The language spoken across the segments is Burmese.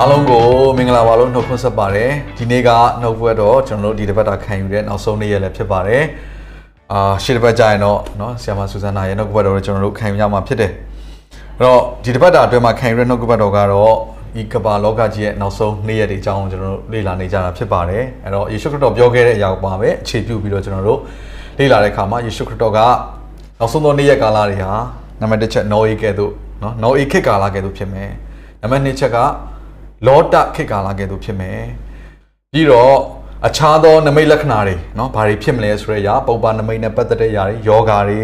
အားလုံးကိုမင်္ဂလာပါလို့နှုတ်ခွန်းဆက်ပါတယ်ဒီနေ့ကနှုတ်ဘွဲတော့ကျွန်တော်တို့ဒီတစ်ပတ်တာခံယူတဲ့နောက်ဆုံးနေ့ရက်လည်းဖြစ်ပါတယ်အာရှေ့တစ်ပတ်ကြာရင်တော့เนาะဆီယမဆူဇန်နာရဲ့နှုတ်ဘွဲတော့ကျွန်တော်တို့ခံယူရမှာဖြစ်တယ်အဲ့တော့ဒီတစ်ပတ်တာအတွင်းမှာခံယူတဲ့နှုတ်ဘွဲတော့ကတော့ဒီကမ္ဘာလောကကြီးရဲ့နောက်ဆုံးနေ့ရက်တွေအကြောင်းကိုကျွန်တော်တို့လေ့လာနေကြတာဖြစ်ပါတယ်အဲ့တော့ယေရှုခရစ်တော်ပြောခဲ့တဲ့အရာကိုပါပဲအခြေပြုပြီးတော့ကျွန်တော်တို့လေ့လာတဲ့အခါမှာယေရှုခရစ်တော်ကနောက်ဆုံးသောနေ့ရက်ကာလတွေဟာနံပါတ်1ချက်နော်အေကဲ့သို့เนาะနော်အေခေတ်ကာလကဲ့သို့ဖြစ်မယ်နံပါတ်2ချက်က လောတခေတ်ကာလကဲ့သို့ဖြစ်မယ်ပြီးတော့အခြားသောနမိတ်လက္ခဏာတွေเนาะဘာတွေဖြစ်မလဲဆိုတဲ့အရာပုပ္ပနမိတ်နဲ့ပတ်သက်တဲ့အရာတွေယောဂါတွေ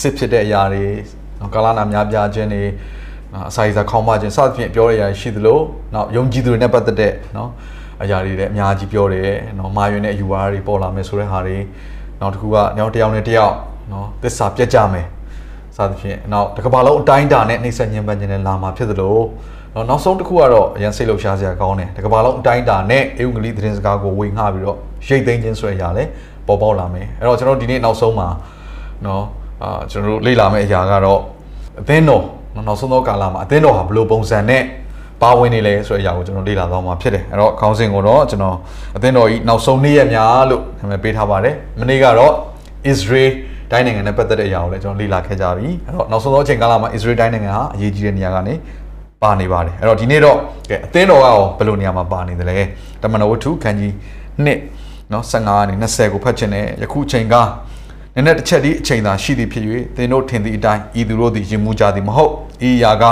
စစ်ဖြစ်တဲ့အရာတွေနော်ကာလနာများပြားခြင်းတွေနော်အစာရစာခေါင်းမခြင်းစသဖြင့်ပြောတဲ့အရာရှိသလိုနောက်ယုံကြည်သူတွေနဲ့ပတ်သက်တဲ့เนาะအရာတွေလည်းအများကြီးပြောတယ်เนาะမာယွင်တဲ့အယူဝါဒတွေပေါ်လာမယ်ဆိုတဲ့ဟာတွေနောက်တစ်ခုကညောင်တစ်ယောက်နဲ့တစ်ယောက်เนาะသစ္စာပြတ်ကြမယ်စသဖြင့်နောက်တစ်ကမ္ဘာလုံးအတိုင်းအတာနဲ့နှိမ့်ဆက်ညှဉ်းပန်းခြင်းနဲ့လာမှာဖြစ်သလို နော်နောက်ဆုံးတစ်ခုကတော့အရင်စိတ်လှုပ်ရှားစရာကောင်းတယ်တစ်ကမ္ဘာလုံးအတိုင်းအတာနဲ့အေဝံဂေလိသတင်းစကားကိုဝေငှပြီးတော့ရိတ်သိမ်းခြင်းဆိုတဲ့အရာလည်းပေါ်ပေါက်လာမယ်အဲ့တော့ကျွန်တော်ဒီနေ့နောက်ဆုံးမှာနော်အာကျွန်တော်တို့လေ့လာမယ့်အရာကတော့အသင်းတော်နော်နောက်ဆုံးသောကာလမှာအသင်းတော်ဟာဘယ်လိုပုံစံနဲ့ပါဝင်နေလဲဆိုတဲ့အရာကိုကျွန်တော်လေ့လာသွားမှာဖြစ်တယ်အဲ့တော့ခေါင်းစဉ်ကိုတော့ကျွန်တော်အသင်းတော်ကြီးနောက်ဆုံးနေ့ရက်များလို့နာမည်ပေးထားပါတယ်မနေ့ကတော့ Israel တိုင်းနိုင်ငံနဲ့ပတ်သက်တဲ့အရာကိုလည်းကျွန်တော်လေ့လာခဲ့ကြပြီအဲ့တော့နောက်ဆုံးသောအချိန်ကာလမှာ Israel တိုင်းနိုင်ငံဟာအရေးကြီးတဲ့နေရာကနေ ပါနေပါတယ်အဲ့တော့ဒီနေ့တော့ကဲအသင်းတော်ကရောဘယ်လိုနေရာမှာပါနေသလဲတမန်တော်ဝတ္ထုခန်းကြီး1နော်15ကနေ20ကိုဖတ်ချင်တယ်ယခုအချိန်ကနည်းနည်းတစ်ချက်ဒီအချိန်သာရှိသည်ဖြစ်၍သင်တို့ထင်သည့်အတိုင်းဤသူတို့သည်ယင်မှုကြသည်မဟုတ်ဤအရာက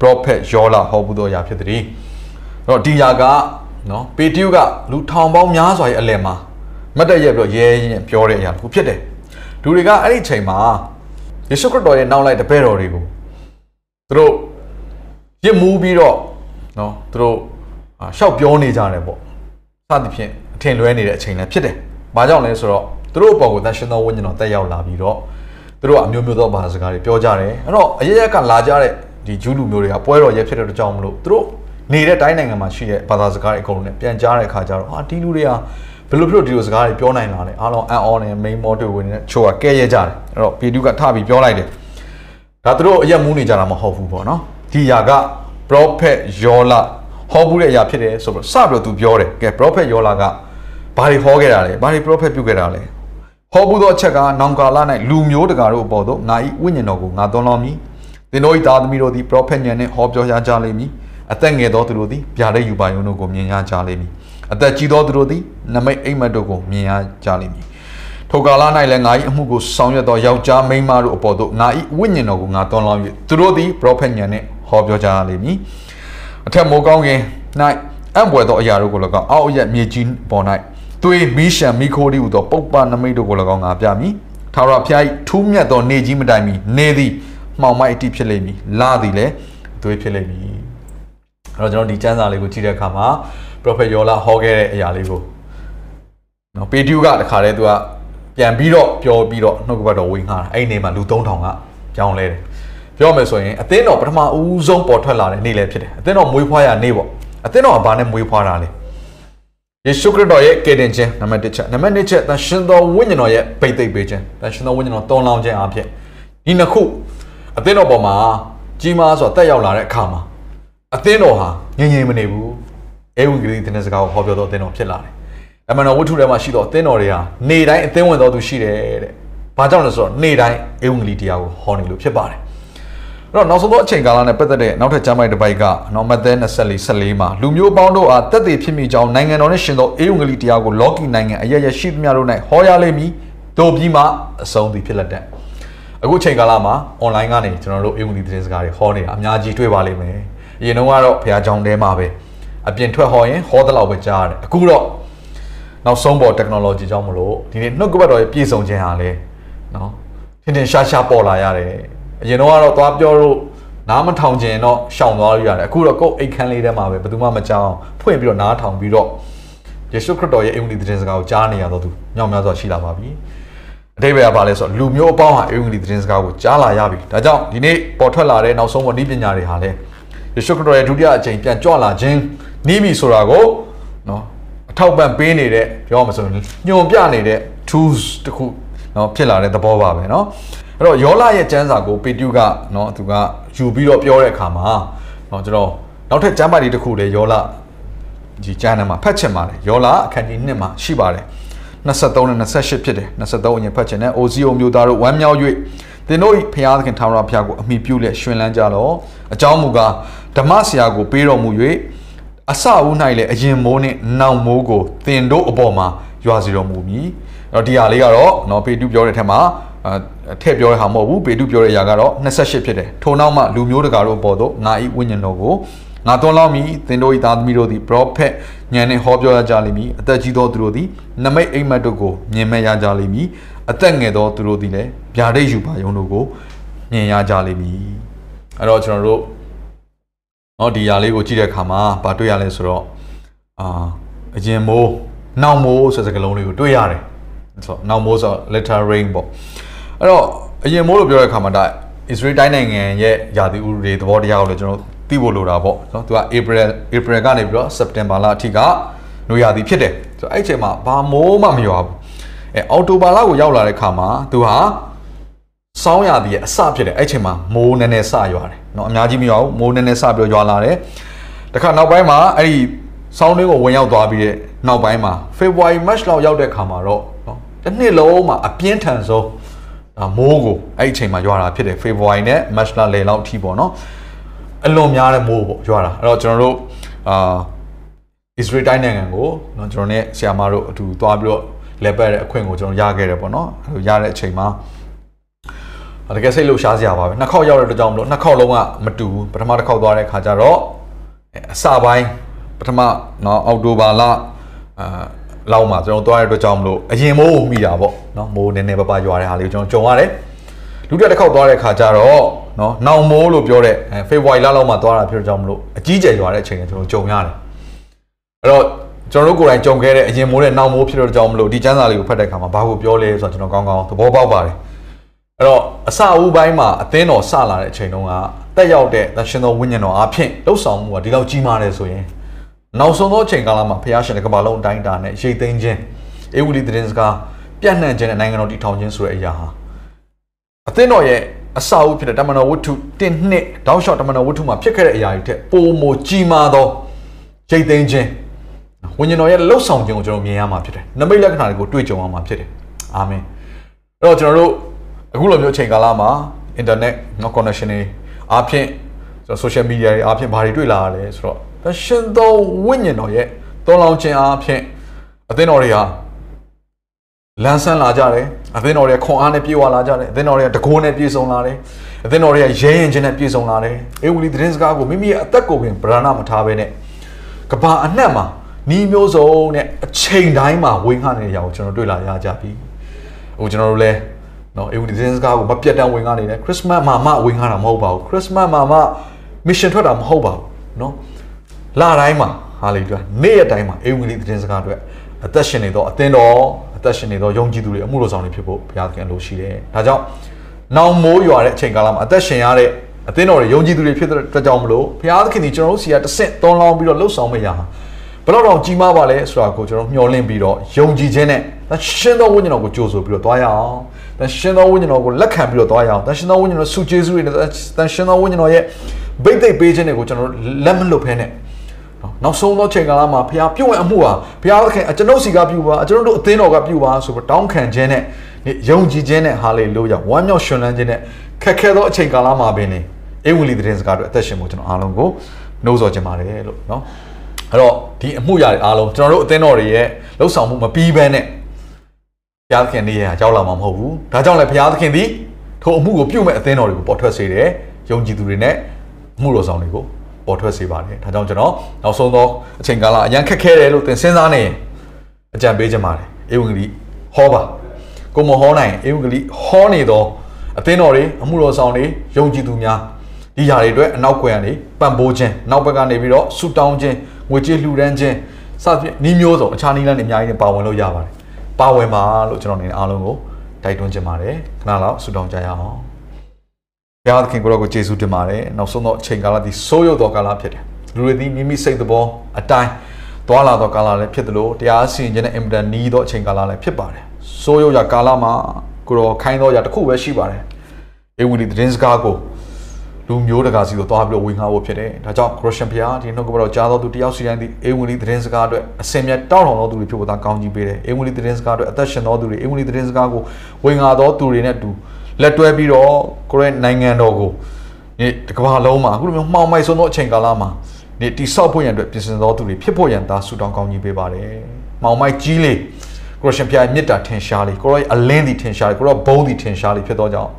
prophet ယောလာဟောပူသောအရာဖြစ်သည်အဲ့တော့ဒီအရာကနော်ပေတရုကလူထောင်ပေါင်းများစွာရဲ့အလယ်မှာမတ်တရက်ပြီးတော့ရဲရင်ပြောတဲ့အရာတစ်ခုဖြစ်တယ်လူတွေကအဲ့ဒီအချိန်မှာယေရှုခရစ်တော်ရဲ့နောက်လိုက်တပည့်တော်တွေကိုသူတို့ ရစ်မူးပြီးတော့နော်သူတို့အာရှောက်ပြောနေကြတယ်ပေါ့စသဖြင့်အထင်လွဲနေတဲ့အချိန်လည်းဖြစ်တယ်။ဘာကြောင့်လဲဆိုတော့သူတို့အပေါ်ကိုသရှင်သောဝိညာဉ်တော်တက်ရောက်လာပြီးတော့သူတို့ကအမျိုးမျိုးသောဘာသာစကားတွေပြောကြတယ်။အဲ့တော့အရရက်ကလာကြတဲ့ဒီဂျူးလူမျိုးတွေကပွဲတော်ရဲဖြစ်တဲ့ကြောင့်မလို့သူတို့နေတဲ့တိုင်းနိုင်ငံမှာရှိတဲ့ဘာသာစကားတွေအကုန်လုံးနဲ့ပြန်ကြားတဲ့အခါကျတော့ဟာဒီလူတွေကဘယ်လိုဖြစ်လို့ဒီလိုစကားတွေပြောနိုင်လာလဲအားလုံးအန်အော်နဲ့ main model ဝင်နေတဲ့ချိုးကကဲရဲကြတယ်အဲ့တော့ပေတူးကထပြီးပြောလိုက်တယ်ဒါသူတို့အရက်မူးနေကြတာမဟုတ်ဘူးပေါ့နော် ဒီຢာက prophet ယောလာဟောဘူးတဲ့အရာဖြစ်တယ်ဆိုတော့စပြီးတော့သူပြောတယ်ကဲ prophet ယောလာကဘာတွေဟောခဲ့တာလဲဘာတွေ prophet ပြုခဲ့တာလဲဟောဘူးသောအချက်ကနောင်ကာလ၌လူမျိုးတကာတို့အပေါ်သို့ငါဤဝိညာဉ်တော်ကိုငါသွန်းလောင်းမည်သင်တို့၏သားသမီးတို့သည် prophet ညံနှင့်ဟောပြောရကြလိမ့်မည်အသက်ငယ်သောသူတို့သည်ဗျာဒိတ်ယူပါယုံတို့ကိုမြင်ရကြလိမ့်မည်အသက်ကြီးသောသူတို့သည်နမိတ်အိမ်မက်တို့ကိုမြင်ရကြလိမ့်မည်ထိုကာလ၌လည်းငါ၏အမှုကိုဆောင်ရွက်သောယောက်ျားမိန်းမတို့အပေါ်သို့ငါ၏ဝိညာဉ်တော်ကိုငါသွန်းလောင်း၍သူတို့သည် prophet ညံနှင့် ဟောပြောကြလိမ့်မည်အထက်မိုးကောင်းကင်၌အံ့ဘွယ်သောအရာတို့ကို၎င်းအောက်အရက်မြေကြီးပေါ်၌သွေးမီးရှံမီခိုးဒီဟူသောပုပ္ပနမိတ်တို့ကို၎င်းငါပြမည်ထာဝရဘုရား၏ထူးမြတ်သောနေကြီးမတိုင်မီနေသည်မှောင်မိုက်အတိဖြစ်လိမ့်မည်လာသည်လည်းအသွေးဖြစ်လိမ့်မည်အဲ့တော့ကျွန်တော်ဒီကျမ်းစာလေးကိုကြည့်တဲ့အခါမှာ prophet ယောလာဟောခဲ့တဲ့အရာလေးကိုနော်ပေတူးကတခါတည်းသူကပြန်ပြီးတော့ပြောပြီးတော့နှုတ်ကပတ်တော်ဝင်ခါတာအဲ့ဒီနေမှာလူ3000ကကြောင်းလဲတယ် ပြောမယ်ဆိုရင်အသင်းတော်ပထမဦးဆုံးပေါ်ထွက်လာတဲ့နေ့လည်းဖြစ်တယ်အသင်းတော်မွေးဖွားရနေ့ပေါ့အသင်းတော်ကဘာနဲ့မွေးဖွားတာလဲယေရှုခရစ်တော်ရဲ့ကယ်တင်ခြင်းနံပါတ်1ချက်နံပါတ်2ချက်တန်ရှင်တော်ဝိညာဉ်တော်ရဲ့ပိတ်သိမ့်ပေးခြင်းတန်ရှင်တော်ဝိညာဉ်တော်တောင်းလောင်းခြင်းအဖြစ်ဒီနှစ်ခုအသင်းတော်ပေါ်မှာကြီးမားစွာတက်ရောက်လာတဲ့အခါမှာအသင်းတော်ဟာငြိမ်ငြိမ်မနေဘူးအဲဝံဂေလိသတင်းစကားကိုဟောပြောတော့အသင်းတော်ဖြစ်လာတယ်အမှန်တော်ဝတ္ထုထဲမှာရှိတော့အသင်းတော်တွေဟာနေတိုင်းအသင်းဝင်တော်သူရှိတယ်တဲ့ဘာကြောင့်လဲဆိုတော့နေတိုင်းအဲဝံဂေလိတရားကိုဟောနေလို့ဖြစ်ပါတယ်အဲ့ တော့နောက်ဆုံးသောအချိန်ကာလနဲ့ပတ်သက်တဲ့နောက်ထပ်ကျမ်းပိုက်တစ်ပိုက်ကနော်မဿဲ24 14မှာလူမျိုးပေါင်းတို့အားတက်တည်ဖြစ်မိကြောင်းနိုင်ငံတော်နဲ့ရှင်သောအေဝံဂေလိတရားကိုလောကီနိုင်ငံအရရရှိသမျှတို့၌ဟောရလိမ့်မည်တို့ပြီးမှအဆုံးသည်ဖြစ်လက်တဲ့အခုအချိန်ကာလမှာ online ကနေကျွန်တော်တို့အေဝံဂေလိသတင်းစကားတွေဟောနေတာအများကြီးတွေ့ပါလိမ့်မယ်အရင်တော့ကတော့ဘုရားကျောင်းထဲမှာပဲအပြင်ထွက်ဟောရင်ဟောတဲ့လောက်ပဲကြားရတယ်အခုတော့နောက်ဆုံးပေါ် technology ကြောင့်မလို့ဒီနေ့နှုတ်ကပတ်တော်ရဲ့ပြည့်စုံခြင်းဟာလေနော်ထင်ထင်ရှားရှားပေါ်လာရတယ် အရင်တော့ကတော့သွားပြောလို့ နားမထောင်ခြင်းတော့ရှောင်သွားရရတယ်အခုတော့ကိုယ်အိတ်ခမ်းလေးထဲမှာပဲဘယ်သူမှမကြောက်အောင်ဖွင့်ပြီးတော့နားထောင်ပြီးတော့ယေရှုခရစ်တော်ရဲ့အင်္ဂလိပ်သတင်းစကားကိုကြားနေရတော့သူညောင်များစွာရှိလာပါပြီအတိပ္ပယ်ကဘာလဲဆိုတော့လူမျိုးအပေါင်းဟာအင်္ဂလိပ်သတင်းစကားကိုကြားလာရပြီဒါကြောင့်ဒီနေ့ပေါ်ထွက်လာတဲ့နောက်ဆုံးဝဏိပညာတွေဟာလည်းယေရှုခရစ်တော်ရဲ့ဒုတိယအကြိမ်ပြန်ကြွလာခြင်းနီးပြီဆိုတာကိုနော်အထောက်ပံ့ပေးနေတဲ့ပြောရမှာဆိုရင်ညွန်ပြနေတဲ့ tools တခုနော်ဖြစ်လာတဲ့သဘောပါပဲเนาะ အဲ့တော့ယောလာရဲ့ကျမ်းစာကိုပေတျုကနော်သူကယူပြီးတော့ပြောတဲ့အခါမှာနော်ကျွန်တော်နောက်ထပ်ကျမ်းပါလေးတစ်ခုလည်းယောလာဒီကျမ်းထဲမှာဖတ်ချင်ပါတယ်ယောလာအခန်းကြီး1မှာရှိပါတယ်23နဲ့28ဖြစ်တယ်23အရင်ဖတ်ချင်တယ်အိုဇီယိုမျိုးသားတို့ဝမ်းမြောက်၍သင်တို့ဖျားသခင်ထာဝရဘုရားကိုအမိပြုလျက်ရှင်လန်းကြတော့အကြောင်းမူကားဓမ္မဆရာကိုပေးတော်မူ၍အစအဦး၌လည်းအရင်မိုးနှင့်နောင်မိုးကိုသင်တို့အပေါ်မှာရွာစီတော်မူမည်အဲ့တော့ဒီဟာလေးကတော့နော်ပေတုပြောတဲ့ထက်မှာ အဲထည့်ပြောတဲ့ဟာမဟုတ်ဘူးပေတုပြောတဲ့အရာကတော့28ဖြစ်တယ်ထို့နောက်မှလူမျိုးတကာတို့ပေါ်သို့ငါဤဝိညာဉ်တော်ကိုငါသွန်လောင်းမည်သင်တို့၏သားသမီးတို့သည် prophet ဉာဏ်နှင့်ဟောပြောရကြလိမ့်မည်အသက်ကြီးသောသူတို့သည်နမိတ်အိမ်မက်တို့ကိုမြင်မဲ့ရကြလိမ့်မည်အသက်ငယ်သောသူတို့သည်လည်းဗျာဒိတ်ယူပါယုံတို့ကိုမြင်ရကြလိမ့်မည်အဲ့တော့ကျွန်တော်တို့เนาะဒီຢာလေးကိုကြည့်တဲ့အခါမှာဗာတွေ့ရလဲဆိုတော့အာအရင်မိုးနောက်မိုးဆိုတဲ့စကားလုံးလေးကိုတွေ့ရတယ်ဆိုတော့နောက်မိုးဆို letter rain ပေါ့ အဲ့တော့အရင်မိုးလို့ပြောတဲ့အခါမှာဒါ Israel တိုင်းနိုင်ငံရဲ့ယာတိဥတွေသဘောတရားကိုလည်းကျွန်တော်သိဖို့လိုတာပေါ့နော်သူက April April ကနေပြီးတော့ September လအထိကနွေရာသီဖြစ်တယ်ဆိုတော့အဲ့အချိန်မှာဘာမိုးမှမရွာဘူးအဲအော်တိုဘာလကိုရောက်လာတဲ့ခါမှာသူဟာစောင်းရာသီရဲ့အစဖြစ်တယ်အဲ့အချိန်မှာမိုးနည်းနည်းစရွာတယ်เนาะအများကြီးမရွာဘူးမိုးနည်းနည်းစပြီးတော့ရွာလာတယ်တခါနောက်ပိုင်းမှာအဲ့ဒီစောင်းလေးကိုဝင်ရောက်သွားပြီးတဲ့နောက်ပိုင်းမှာ February March လောက်ရောက်တဲ့ခါမှာတော့เนาะတစ်နှစ်လုံးမှာအပြင်းထန်ဆုံးဒါ မိုးကိုအဲ့ဒီအချိန်မှာရွာတာဖြစ်တယ် February နဲ့ March လလယ်လောက်အထိပေါ့เนาะအလွန်များတဲ့မိုးပေါ့ရွာတာအဲ့တော့ကျွန်တော်တို့အာ Israel တိုင်းနိုင်ငံကိုเนาะကျွန်တော်နဲ့ဆရာမတို့အတူသွားပြီးတော့လဲပတ်တဲ့အခွင့်ကိုကျွန်တော်ရခဲ့တယ်ပေါ့เนาะအဲ့လိုရတဲ့အချိန်မှာတကယ်စိတ်လှုပ်ရှားစရာပါပဲနှစ်ခေါက်ရောက်တဲ့အတွက်ကြောင့်မလို့နှစ်ခေါက်လုံးကမတူဘူးပထမတစ်ခေါက်သွားတဲ့ခါကျတော့အစပိုင်းပထမเนาะအောက်တိုဘာလအာ လောက်မှာကျွန်တော်သွားရတဲ့အတွက်ကြောင့်မလို့အရင်မိုးကိုမိတာပေါ့နော်မိုးနည်းနည်းပါးပါးရွာတဲ့ဟာလေးကိုကျွန်တော်ကြုံရတယ်လူတက်တစ်ခေါက်သွားတဲ့ခါကျတော့နော်နောင်မိုးလို့ပြောတဲ့ဖေဖော်ဝါရီလလောက်မှာသွားတာဖြစ်တော့ကြောင့်မလို့အကြီးကျယ်ရွာတဲ့အချိန်ကကျွန်တော်ကြုံရတယ်အဲ့တော့ကျွန်တော်တို့ကိုယ်တိုင်ကြုံခဲ့တဲ့အရင်မိုးနဲ့နောင်မိုးဖြစ်တော့ကြောင့်မလို့ဒီစံစာလေးကိုဖတ်တဲ့ခါမှာဘာကိုပြောလဲဆိုတော့ကျွန်တော်ကောင်းကောင်းသဘောပေါက်ပါတယ်အဲ့တော့အစအဦးပိုင်းမှာအသင်းတော်စလာတဲ့အချိန်တုန်းကတက်ရောက်တဲ့သရှင်တော်ဝိညာဉ်တော်အဖြစ်လှုပ်ဆောင်မှုကဒီလောက်ကြီးမားတယ်ဆိုရင် နောက်ဆုံးသောအချိန်ကာလမှာဖျားရှင်တဲ့ကမ္ဘာလုံးအတိုင်းအတာနဲ့ရိတ်သိမ်းခြင်းအေဝူလီသတင်းစကားပြန့်နှံ့ခြင်းနဲ့နိုင်ငံတော်တည်ထောင်ခြင်းဆိုတဲ့အရာဟာအသင်းတော်ရဲ့အစာအုပ်ဖြစ်တဲ့တမန်တော်ဝတ္ထု1နှစ်တောက်လျှောက်တမန်တော်ဝတ္ထုမှာဖြစ်ခဲ့တဲ့အရာတွေထက်ပိုမိုကြီးမားသောရိတ်သိမ်းခြင်းဝိညာဉ်တော်ရဲ့လှုပ်ဆောင်ခြင်းကိုကျွန်တော်မြင်ရမှာဖြစ်တယ်။နမိတ်လက္ခဏာတွေကိုတွေ့ကြုံရမှာဖြစ်တယ်။အာမင်။အဲ့တော့ကျွန်တော်တို့အခုလိုမျိုးအချိန်ကာလမှာ internet no connection တွေအားဖြင့်ကျွန်တော် social media တွေအားဖြင့်ဘာတွေတွေ့လာရလဲဆိုတော့ တရှင်သောဝိညာဉ်တော်ရဲ့သွန်လောင်းခြင်းအားဖြင့်အသင်းတော်တွေဟာလန်းဆန်းလာကြတယ်အသင်းတော်တွေခွန်အားနဲ့ပြေဝလာကြတယ်အသင်းတော်တွေကတကိုးနဲ့ပြေဆုံးလာတယ်အသင်းတော်တွေကရဲရင်ချင်းနဲ့ပြေဆုံးလာတယ်အေဝလီသတင်းစကားကိုမိမိရဲ့အသက်ကိုပင်ဗရဏမထားဘဲနဲ့ကဘာအနှံ့မှာနီးမျိုးစုံနဲ့အချိန်တိုင်းမှာဝင်းခနေတဲ့နေရာကိုကျွန်တော်တွေ့လာရကြပြီဟိုကျွန်တော်တို့လည်းနော်အေဝလီသတင်းစကားကိုမပြတ်တမ်းဝင်းခနေတယ်ခရစ်စမတ်မှာမှဝင်းခတာမဟုတ်ပါဘူးခရစ်စမတ်မှာမှမစ်ရှင်ထွက်တာမဟုတ်ပါဘူးနော် လတိုင်းမှာဟာလေလုယာနေ့ရက်တိုင်းမှာအေဝလီသတင်းစကားအတွက်အသက်ရှင်နေတော့အသင်းတော်အသက်ရှင်နေတော့ယုံကြည်သူတွေအမှုတော်ဆောင်တွေဖြစ်ဖို့ဘုရားသခင်လိုရှိတယ်။ဒါကြောင့်နောင်မိုးရွာတဲ့အချိန်ကာလမှာအသက်ရှင်ရတဲ့အသင်းတော်တွေယုံကြည်သူတွေဖြစ်တဲ့အတွက်ကြောင့်မလို့ဘုရားသခင်ဒီကျွန်တော်တို့စီကတဆင့်သွန်လောင်းပြီးတော့လှုပ်ဆောင်မရဟာဘယ်တော့တော့ကြီးမားပါလဲဆိုတာကိုကျွန်တော်မျှော်လင့်ပြီးတော့ယုံကြည်ခြင်းနဲ့သရှင်သောဝိညာဉ်တော်ကိုကြိုးဆိုပြီးတော့သွားရအောင်။သရှင်သောဝိညာဉ်တော်ကိုလက်ခံပြီးတော့သွားရအောင်။သရှင်သောဝိညာဉ်တော်ဆုကျေးဇူးတွေနဲ့သရှင်သောဝိညာဉ်တော်ရဲ့ဗိတ်သိက်ပေးခြင်းတွေကိုကျွန်တော်တို့လက်မလွတ်ဖဲနဲ့ နောက်ဆုံးသောချိန်ကာလမှာဖခင်ပြုတ်ဝဲအမှုဟာဖခင်အခင်ကျွန်ုပ်စီကပြုပါကျွန်တော်တို့အသင်းတော်ကပြုပါဆိုပြီးတောင်းခံခြင်းနဲ့ယုံကြည်ခြင်းနဲ့ဟာလေလုယာဝမ်းမြောက်ရှင်လန်းခြင်းနဲ့ခက်ခဲသောအချိန်ကာလမှာပင်လေအင်ဝင်လီတဲ့စကားတို့အသက်ရှင်ဖို့ကျွန်တော်အားလုံးကိုနှိုးဆော်ချင်ပါတယ်လို့နော်အဲ့တော့ဒီအမှုရာတွေအားလုံးကျွန်တော်တို့အသင်းတော်တွေရဲ့လှုပ်ဆောင်မှုမပြီးဘဲနဲ့ဘုရားသခင်နေရာရောက်လာမှာမဟုတ်ဘူးဒါကြောင့်လည်းဘုရားသခင်သည်ထိုအမှုကိုပြုမဲ့အသင်းတော်တွေကိုပေါ်ထွက်စေတယ်ယုံကြည်သူတွေနဲ့အမှုတော်ဆောင်တွေကို ပေါ်ထွက်စေပါတယ်ဒါကြောင့်ကျွန်တော်နောက်ဆုံးသောအချိန်ကာလအရန်ခက်ခဲတယ်လို့သင်စဉ်းစားနေရင်အကြံပေးချင်ပါတယ်ဧဝံဂေလိဟောပါကိုမဟောနိုင်ဧဝံဂေလိဟောနေသောအသင်းတော်တွေအမှုတော်ဆောင်တွေယုံကြည်သူများဒီຢာတွေအတွက်အနောက်ကွယ်ကနေပံ့ပိုးခြင်းနောက်ဘက်ကနေပြီးတော့ဆူတောင်းခြင်းငွေကြေးလှူဒန်းခြင်းစသဖြင့်နှီးမျိုးစုံအခြားနည်းလမ်းတွေအများကြီးနဲ့ပါဝင်လို့ရပါတယ်ပါဝင်ပါလို့ကျွန်တော်အနေနဲ့အားလုံးကိုတိုက်တွန်းချင်ပါတယ်ခဏလောက်ဆူတောင်းကြရအောင် ဘုရားသခင်ကိုရောကိုယေရှုတင်ပါတယ်နောက်ဆုံးတော့အချိန်ကာလဒီဆိုးရုပ်တော်ကာလဖြစ်တယ်လူတွေဒီမိမိစိတ်သဘောအတိုင်းသွာလာတော့ကာလလည်းဖြစ်တယ်လို့တရားစီရင်ခြင်းနဲ့အင်မတန်နီးသောအချိန်ကာလလည်းဖြစ်ပါတယ်ဆိုးရုပ်ရာကာလမှာကိုရောခိုင်းသောရာတစ်ခုပဲရှိပါတယ်ဧဝံဂေလိသတင်းစကားကိုလူမျိုးတကာစီကိုသွားပြီးတော့ဝင်ငှားဖို့ဖြစ်တယ်။ဒါကြောင့်ခရစ်ယာန်ဘုရားဒီနှုတ်ကပတော်ကြားတော်သူတယောက်စီတိုင်းဒီဧဝံဂေလိသတင်းစကားအတွက်အစင်မြတ်တောင်းတော်တော်သူတွေဖြစ်ဖို့သာကောင်းကြီးပေးတယ်။ဧဝံဂေလိသတင်းစကားအတွက်အသက်ရှင်တော်သူတွေဧဝံဂေလိသတင်းစကားကိုဝင်ငှားတော်သူတွေနဲ့အတူ လက်တွဲပြီးတော့ကိုရဲ့နိုင်ငံတော်ကိုဒီကမ္ဘာလုံးမှာအခုလိုမျိုးမှောင်မိုက်ဆုံးသောအချိန်ကာလမှာဒီတိဆောက်ဖို့ရန်အတွက်ပြင်ဆင်တော်သူတွေဖြစ်ဖို့ရန်သာဆုတောင်းကောင်းကြီးပေးပါတယ်။မှောင်မိုက်ကြီးလေကိုရရှင်ဖျားမြစ်တာထင်ရှားလေကိုရောအလင်းဒီထင်ရှားလေကိုရောဘုံဒီထင်ရှားလေဖြစ်တော့ကြောင်း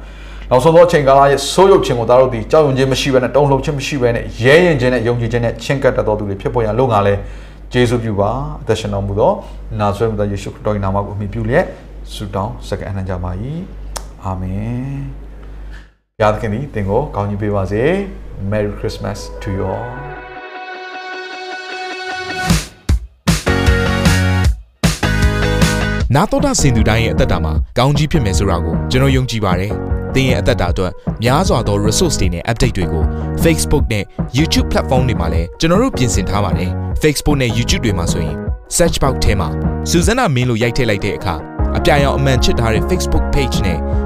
နောက်ဆုံးသောအချိန်ကာလရဲ့ဆိုးရုပ်ခြင်းကိုသားတို့ဒီကြောက်ရွံ့ခြင်းမရှိဘဲနဲ့တုံ့လှုပ်ခြင်းမရှိဘဲနဲ့ရဲရင်ခြင်းနဲ့ယုံကြည်ခြင်းနဲ့ချင်းကပ်တတ်တော်သူတွေဖြစ်ပေါ်ရန်လုံငါလဲဂျေစုပြုပါအသက်ရှင်တော်မူသောနာဇရက်မြတ်ယေရှုခရစ်တော်၏နာမကိုအမိပြုလျက်ဆုတောင်းစကားအနှံကြပါ၏ အာမင်ဘုရားသခင်သည်သင်ကိုကောင်းချီးပေးပါစေ Merry Christmas to you all နာတော်တာစင်သူတိုင်းရဲ့အသက်တာမှာကောင်းကြီးဖြစ်မယ်ဆိုတာကိုကျွန်တော်ယုံကြည်ပါတယ်။သင်ရဲ့အသက်တာအတွက်များစွာသော resource တွေနဲ့ update တွေကို Facebook နဲ့ YouTube platform တွေမှာလည်းကျွန်တော်တို့ပြင်ဆင်ထားပါတယ်။ Facebook နဲ့ YouTube တွေမှာဆိုရင် search box ထဲမှာစုစွမ်းနာမင်းလို့ရိုက်ထည့်လိုက်တဲ့အခါအပြရန်အမှန်ချစ်ထားတဲ့ Facebook page နဲ့